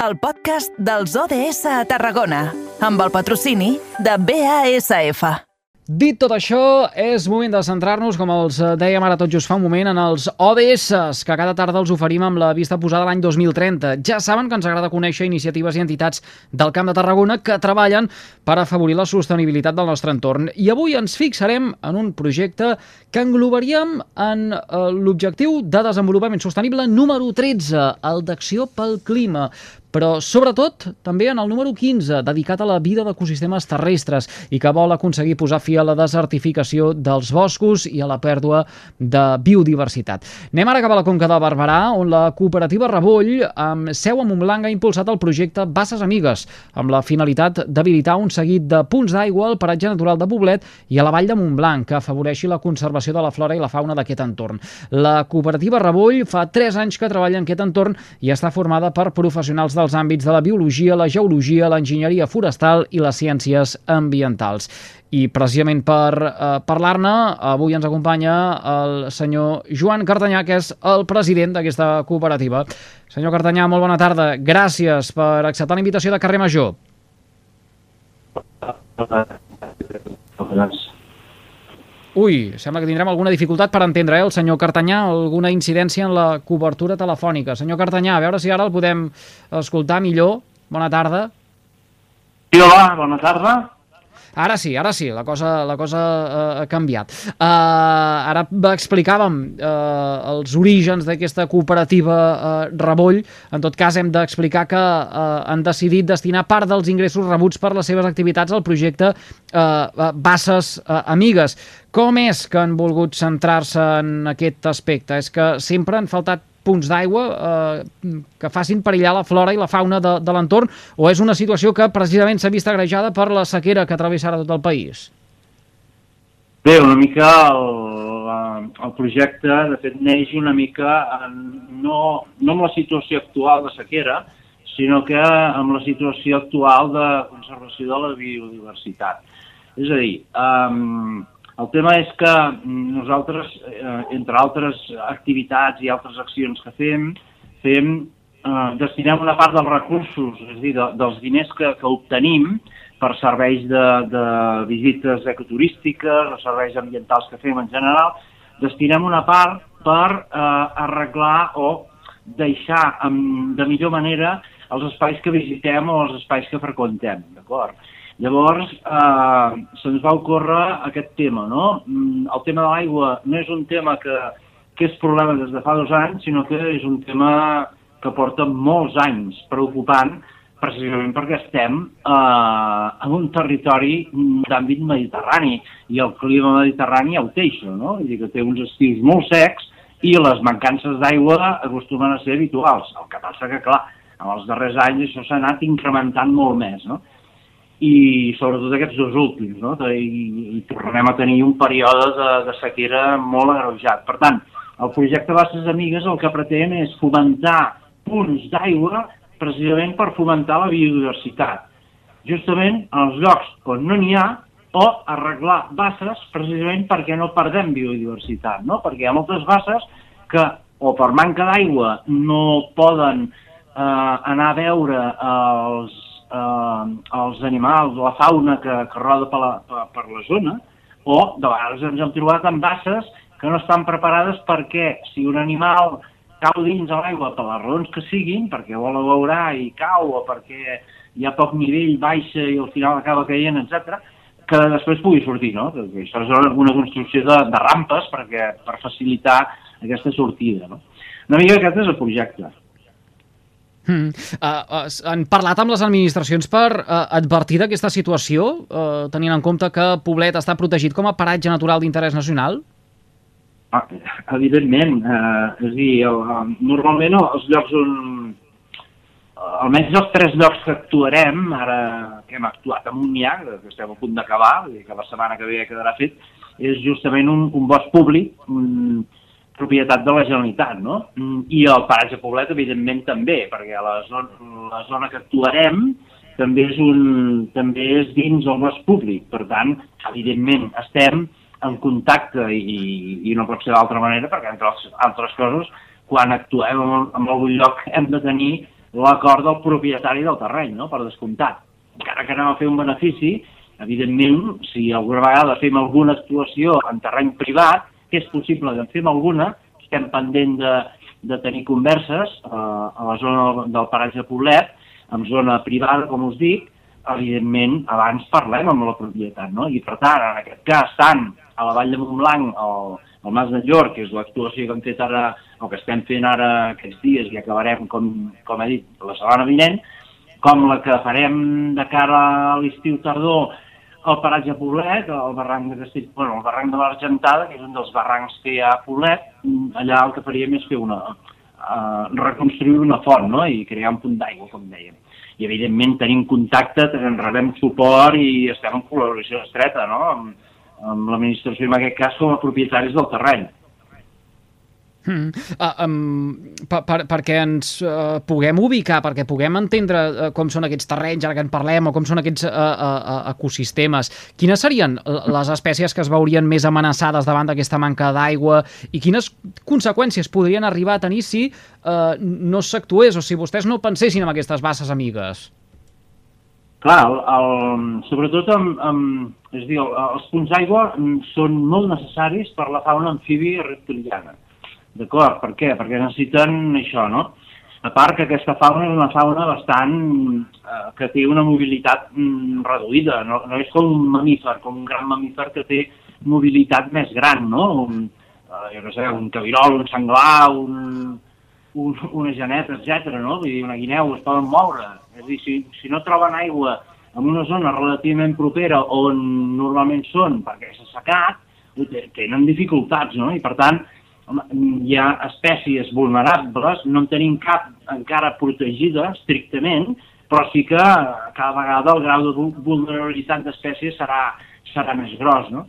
el podcast dels ODS a Tarragona, amb el patrocini de BASF. Dit tot això, és moment de centrar-nos, com els dèiem ara tot just fa un moment, en els ODS, que cada tarda els oferim amb la vista posada l'any 2030. Ja saben que ens agrada conèixer iniciatives i entitats del Camp de Tarragona que treballen per afavorir la sostenibilitat del nostre entorn. I avui ens fixarem en un projecte que englobaríem en eh, l'objectiu de desenvolupament sostenible número 13, el d'acció pel clima però sobretot també en el número 15, dedicat a la vida d'ecosistemes terrestres i que vol aconseguir posar fi a la desertificació dels boscos i a la pèrdua de biodiversitat. Anem ara cap a la Conca de Barberà, on la cooperativa Reboll, amb seu a Montblanc, ha impulsat el projecte Basses Amigues, amb la finalitat d'habilitar un seguit de punts d'aigua al paratge natural de Poblet i a la vall de Montblanc, que afavoreixi la conservació de la flora i la fauna d'aquest entorn. La cooperativa Reboll fa 3 anys que treballa en aquest entorn i està formada per professionals dels àmbits de la biologia, la geologia, l'enginyeria forestal i les ciències ambientals. I precisament per eh, parlar-ne, avui ens acompanya el senyor Joan Cartanyà, que és el president d'aquesta cooperativa. Senyor Cartanyà, molt bona tarda. Gràcies per acceptar la invitació de Carrer Major. Ui, sembla que tindrem alguna dificultat per entendre, eh, el senyor Cartanyà, alguna incidència en la cobertura telefònica. Senyor Cartanyà, a veure si ara el podem escoltar millor. Bona tarda. Sí, hola, bona tarda. Ara sí, ara sí, la cosa, la cosa uh, ha canviat. Uh, ara explicàvem uh, els orígens d'aquesta cooperativa uh, Reboll. En tot cas, hem d'explicar que uh, han decidit destinar part dels ingressos rebuts per les seves activitats al projecte uh, Basses uh, Amigues. Com és que han volgut centrar-se en aquest aspecte? És que sempre han faltat punts d'aigua eh, que facin perillar la flora i la fauna de, de l'entorn o és una situació que precisament s'ha vist agrejada per la sequera que travessarà tot el país? Bé, una mica el, el projecte, de fet, neix una mica en, no, no amb la situació actual de sequera, sinó que amb la situació actual de conservació de la biodiversitat. És a dir, eh, el tema és que nosaltres, eh, entre altres activitats i altres accions que fem, fem eh, destinem una part dels recursos, és a dir, de, dels diners que, que obtenim per serveis de, de visites ecoturístiques o serveis ambientals que fem en general, destinem una part per eh, arreglar o deixar amb, de millor manera els espais que visitem o els espais que freqüentem, d'acord? Llavors, eh, se'ns va ocórrer aquest tema, no? Mm, el tema de l'aigua no és un tema que, que és problema des de fa dos anys, sinó que és un tema que porta molts anys preocupant, precisament perquè estem eh, en un territori d'àmbit mediterrani, i el clima mediterrani ja ho té això, no? Vull dir que té uns estius molt secs i les mancances d'aigua acostumen a ser habituals. El que passa que, clar, en els darrers anys això s'ha anat incrementant molt més, no? I sobretot aquests dos últims, no? I, i tornem a tenir un període de, de sequera molt agreujat. Per tant, el projecte Basses Amigues el que pretén és fomentar punts d'aigua precisament per fomentar la biodiversitat. Justament en els llocs on no n'hi ha o arreglar basses precisament perquè no perdem biodiversitat, no? Perquè hi ha moltes basses que o per manca d'aigua no poden eh, anar a veure els eh, els animals, la fauna que, que roda per la, per, per la zona, o de vegades ens hem trobat amb basses que no estan preparades perquè si un animal cau dins a l'aigua per les raons que siguin, perquè vol abeurar i cau o perquè hi ha poc nivell, baixa i al final acaba caient, etc, que després pugui sortir, no? Perquè això és una construcció de, de rampes perquè, per facilitar aquesta sortida, no? Una mica aquest és el projecte. Mm. Uh, uh, han parlat amb les administracions per uh, advertir d'aquesta situació, uh, tenint en compte que Poblet està protegit com a paratge natural d'interès nacional? Ah, evidentment, uh, és a dir, el, uh, normalment els llocs on, almenys els tres llocs que actuarem, ara que hem actuat a Montmià, que estem a punt d'acabar, que la setmana que ve quedarà fet, és justament un, un bosc públic, un, propietat de la Generalitat, no? Mm, I el paratge Poblet, evidentment, també, perquè la zona, la zona que actuarem també és, un, també és dins el bosc públic. Per tant, evidentment, estem en contacte i, i no pot ser d'altra manera, perquè entre altres coses, quan actuem en, en algun lloc hem de tenir l'acord del propietari del terreny, no? per descomptat. Encara que anem a fer un benefici, evidentment, si alguna vegada fem alguna actuació en terreny privat, que és possible que en fem alguna, estem pendent de, de tenir converses eh, a la zona del paratge Poblet, en zona privada, com us dic, evidentment, abans parlem amb la propietat, no? I per tant, en aquest cas, tant a la Vall de Montblanc, al, al Mas de Llor, que és l'actuació que hem fet ara, o que estem fent ara aquests dies i acabarem, com, com he dit, la setmana vinent, com la que farem de cara a l'estiu al paratge Poblet, al barranc de Castell, bueno, el barranc de l'Argentada, que és un dels barrancs que hi ha a Poblet, allà el que faríem és fer una, uh, reconstruir una font, no?, i crear un punt d'aigua, com dèiem i evidentment tenim contacte, rebem suport i estem en col·laboració estreta no? amb, amb l'administració, en aquest cas com a propietaris del terreny. Mm. Uh, um, per, per, perquè ens uh, puguem ubicar, perquè puguem entendre uh, com són aquests terrenys, ara que en parlem, o com són aquests uh, uh, ecosistemes, quines serien les espècies que es veurien més amenaçades davant d'aquesta manca d'aigua i quines conseqüències podrien arribar a tenir si uh, no s'actués o si vostès no pensessin en aquestes basses amigues? Clar, el, el, sobretot amb, amb, és dir, els punts d'aigua són molt necessaris per la fauna amfíbia reptiliana D'acord, per què? Perquè necessiten això, no? A part que aquesta fauna és una fauna bastant... Eh, que té una mobilitat mm, reduïda, no, no és com un mamífer, com un gran mamífer que té mobilitat més gran, no? Un, eh, jo no sé, un cabirol, un senglar, un, un, una geneta, etc. no? Vull dir, una guineu es poden moure. És dir, si, si no troben aigua en una zona relativament propera on normalment són perquè s'ha secat, tenen dificultats, no? I per tant, hi ha espècies vulnerables, no en tenim cap encara protegida estrictament, però sí que cada vegada el grau de vulnerabilitat d'espècies serà, serà més gros, no?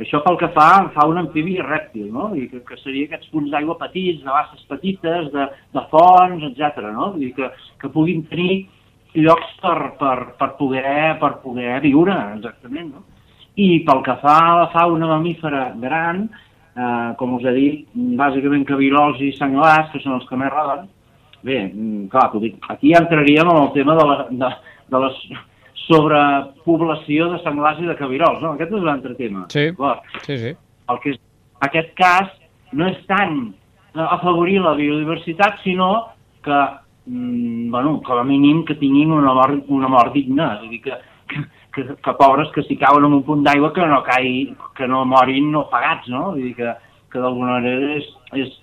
Això pel que fa fa un amfibi rèptil, no? I que, que seria aquests punts d'aigua petits, de basses petites, de, de fonts, etc. no? Dir que, que puguin tenir llocs per, per, per, poder, per poder viure, exactament, no? I pel que fa a la fauna mamífera gran, eh, com us he dit, bàsicament cabirols i senglars, que són els que més roden. Bé, mm, clar, aquí entraríem en el tema de la, de, de la sobrepoblació de senglars i de cabirols, no? Aquest és un altre tema. Sí, sí, sí. El que és, aquest cas no és tant afavorir la biodiversitat, sinó que, mm, bueno, com a mínim que tinguin una mort, una mort digna, és a dir, que, que, que, que pobres que si cauen en un punt d'aigua que no caigui, que no morin no pagats, no? Vull dir que, que d'alguna manera és, és,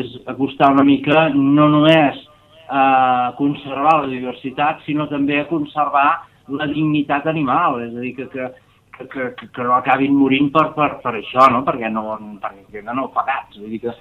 és acostar una mica no només a conservar la diversitat, sinó també a conservar la dignitat animal, és a dir, que, que, que, que, que no acabin morint per, per, per això, no? perquè no, perquè no pagats. Vull dir que,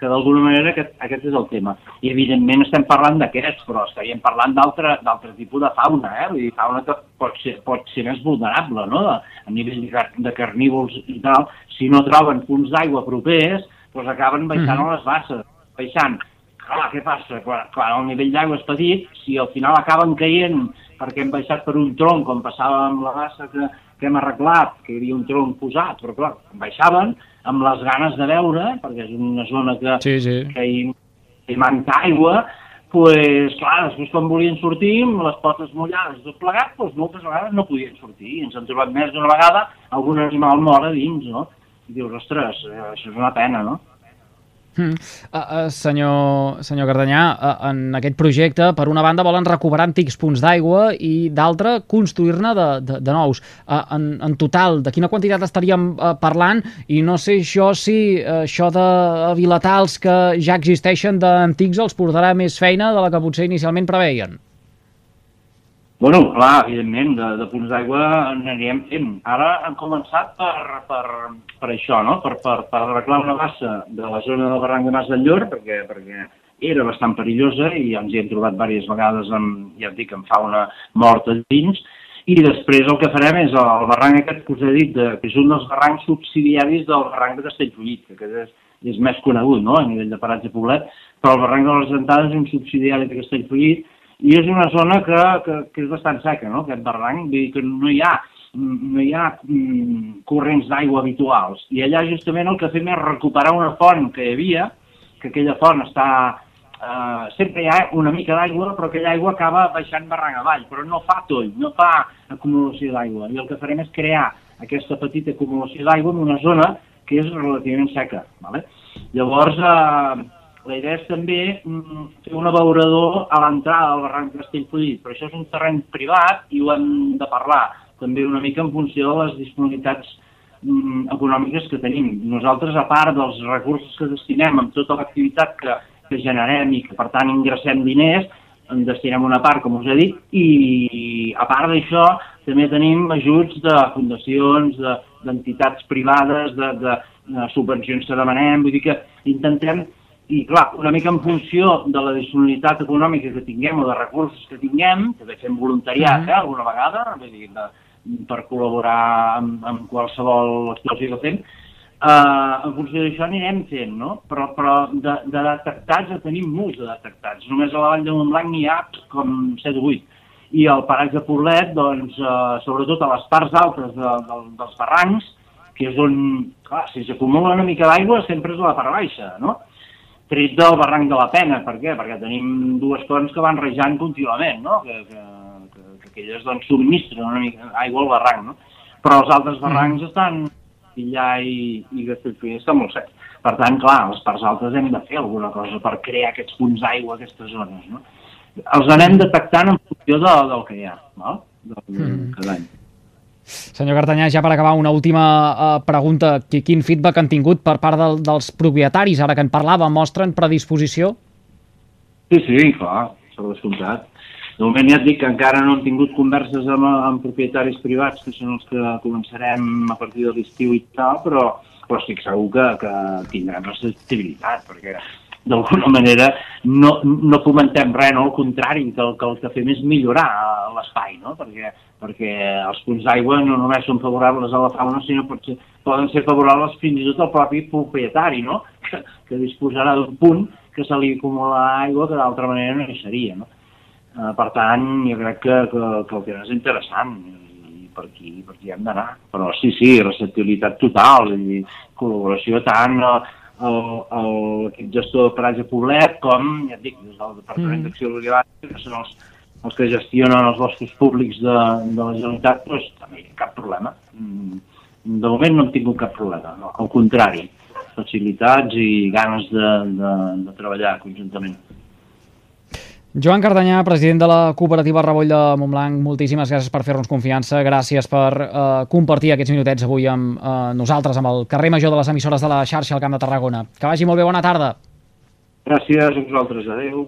que d'alguna manera aquest, aquest és el tema. I evidentment estem parlant d'aquests, però estaríem parlant d'altre tipus de fauna, eh? Vull dir, fauna que pot ser, pot ser més vulnerable, no? A nivell de, de carnívors i tal, si no troben punts d'aigua propers, doncs acaben baixant mm a les basses, baixant. Clar, què passa? Quan, quan el nivell d'aigua és petit, si al final acaben caient perquè hem baixat per un tronc, com passava amb la bassa que, que hem arreglat, que hi havia un tronc posat, però clar, baixaven, amb les ganes de veure, perquè és una zona que, sí, sí. que hi, hi manca aigua, pues, clar, després quan volien sortir, amb les potes mullades, tot plegat, pues, moltes vegades no podien sortir. I ens han trobat més d'una vegada algun animal mort a dins, no? I dius, ostres, eh, això és una pena, no? Mm. Uh, uh, senyor, senyor Cardanyà, uh, en aquest projecte, per una banda, volen recuperar antics punts d'aigua i d'altra, construir-ne de, de, de nous. Uh, en, en total, de quina quantitat estaríem uh, parlant? I no sé això si uh, això de habilitar els que ja existeixen d'antics els portarà més feina de la que potser inicialment preveien. Bueno, clar, evidentment, de, de punts d'aigua anirem fent. Ara han començat per, per, per això, no? per, per, per arreglar una bassa de la zona del barranc de Mas del Llor, perquè, perquè era bastant perillosa i ens hi hem trobat diverses vegades amb, ja et dic, amb fauna morta dins, i després el que farem és el barranc aquest que us he dit, de, que és un dels barrancs subsidiaris del barranc de Castellfollit, que és, és més conegut no? a nivell de paratge poblet, però el barranc de les Gentades és un subsidiari de Castellfollit, i és una zona que, que, que és bastant seca, no?, aquest barranc, vull dir que no hi ha, no hi ha mm, corrents d'aigua habituals. I allà justament el que fem és recuperar una font que hi havia, que aquella font està, eh, sempre hi ha una mica d'aigua, però aquella aigua acaba baixant barranc avall, però no fa toll, no fa acumulació d'aigua. I el que farem és crear aquesta petita acumulació d'aigua en una zona que és relativament seca. Vale? Llavors, eh, la idea és també mm, fer un abeurador a l'entrada del barranc Castellfollit, però això és un terreny privat i ho hem de parlar també una mica en funció de les disponibilitats mm, econòmiques que tenim. Nosaltres, a part dels recursos que destinem amb tota l'activitat que, que generem i que, per tant, ingressem diners, en destinem una part, com us he dit, i a part d'això també tenim ajuts de fundacions, d'entitats de, privades, de, de, de subvencions que demanem, vull dir que intentem i clar, una mica en funció de la disponibilitat econòmica que tinguem o de recursos que tinguem, també fem voluntariat, eh, alguna vegada, vull dir, de, per col·laborar amb, amb qualsevol actuació que fem, eh, en funció d'això anirem fent, no? Però, però de, de detectats tenim molts de detectats. Només a la Vall de Montblanc n'hi ha com 7 o 8. I al paratge de Poblet, doncs, eh, sobretot a les parts altes de, de, dels barrancs, que és on, clar, si s'acumula una mica d'aigua sempre és a la part baixa, no? Tret del barranc de la Pena. Per què? Perquè tenim dues fonts que van rejant contínuament, no? que, que, que, que aquelles doncs, subministren una mica aigua al barranc. No? Però els altres barrancs mm. estan Pillà i, i Castellfollit està molt sec. Per tant, clar, les parts altes hem de fer alguna cosa per crear aquests punts d'aigua, aquestes zones. No? Els anem detectant en funció de, del que hi ha, no? del, mm. cada any. Senyor Cartanyà, ja per acabar, una última uh, pregunta. Quin feedback han tingut per part del, dels propietaris, ara que en parlàvem, mostren predisposició? Sí, sí, clar, s'ha descomptat. De moment ja et dic que encara no hem tingut converses amb, amb propietaris privats, que són els que començarem a partir de l'estiu i tal, però, però estic segur que, que tindrem receptibilitat, perquè d'alguna manera no, no fomentem res, no? al contrari, que el, que el que fem és millorar l'espai, no? perquè, perquè els punts d'aigua no només són favorables a la fauna, sinó potser poden ser favorables fins i tot al propi propietari, no? que, que disposarà d'un punt que se li acumula aigua que d'altra manera no hi seria. No? Eh, per tant, jo crec que, que, que el tema és interessant per aquí, per aquí hem d'anar. Però sí, sí, receptibilitat total i col·laboració tant a, l'equip gestor de Paratge Poblet com, ja et dic, des del Departament mm. d'Acció Rural, que són els, els que gestionen els boscos públics de, de la Generalitat, doncs també cap problema. Mm, de moment no hem tingut cap problema, no, al contrari, facilitats i ganes de, de, de treballar conjuntament. Joan Cardanyà, president de la cooperativa Reboll de Montblanc, moltíssimes gràcies per fer-nos confiança, gràcies per eh, compartir aquests minutets avui amb eh, nosaltres, amb el carrer major de les emissores de la xarxa al Camp de Tarragona. Que vagi molt bé, bona tarda. Gràcies a vosaltres, adeu.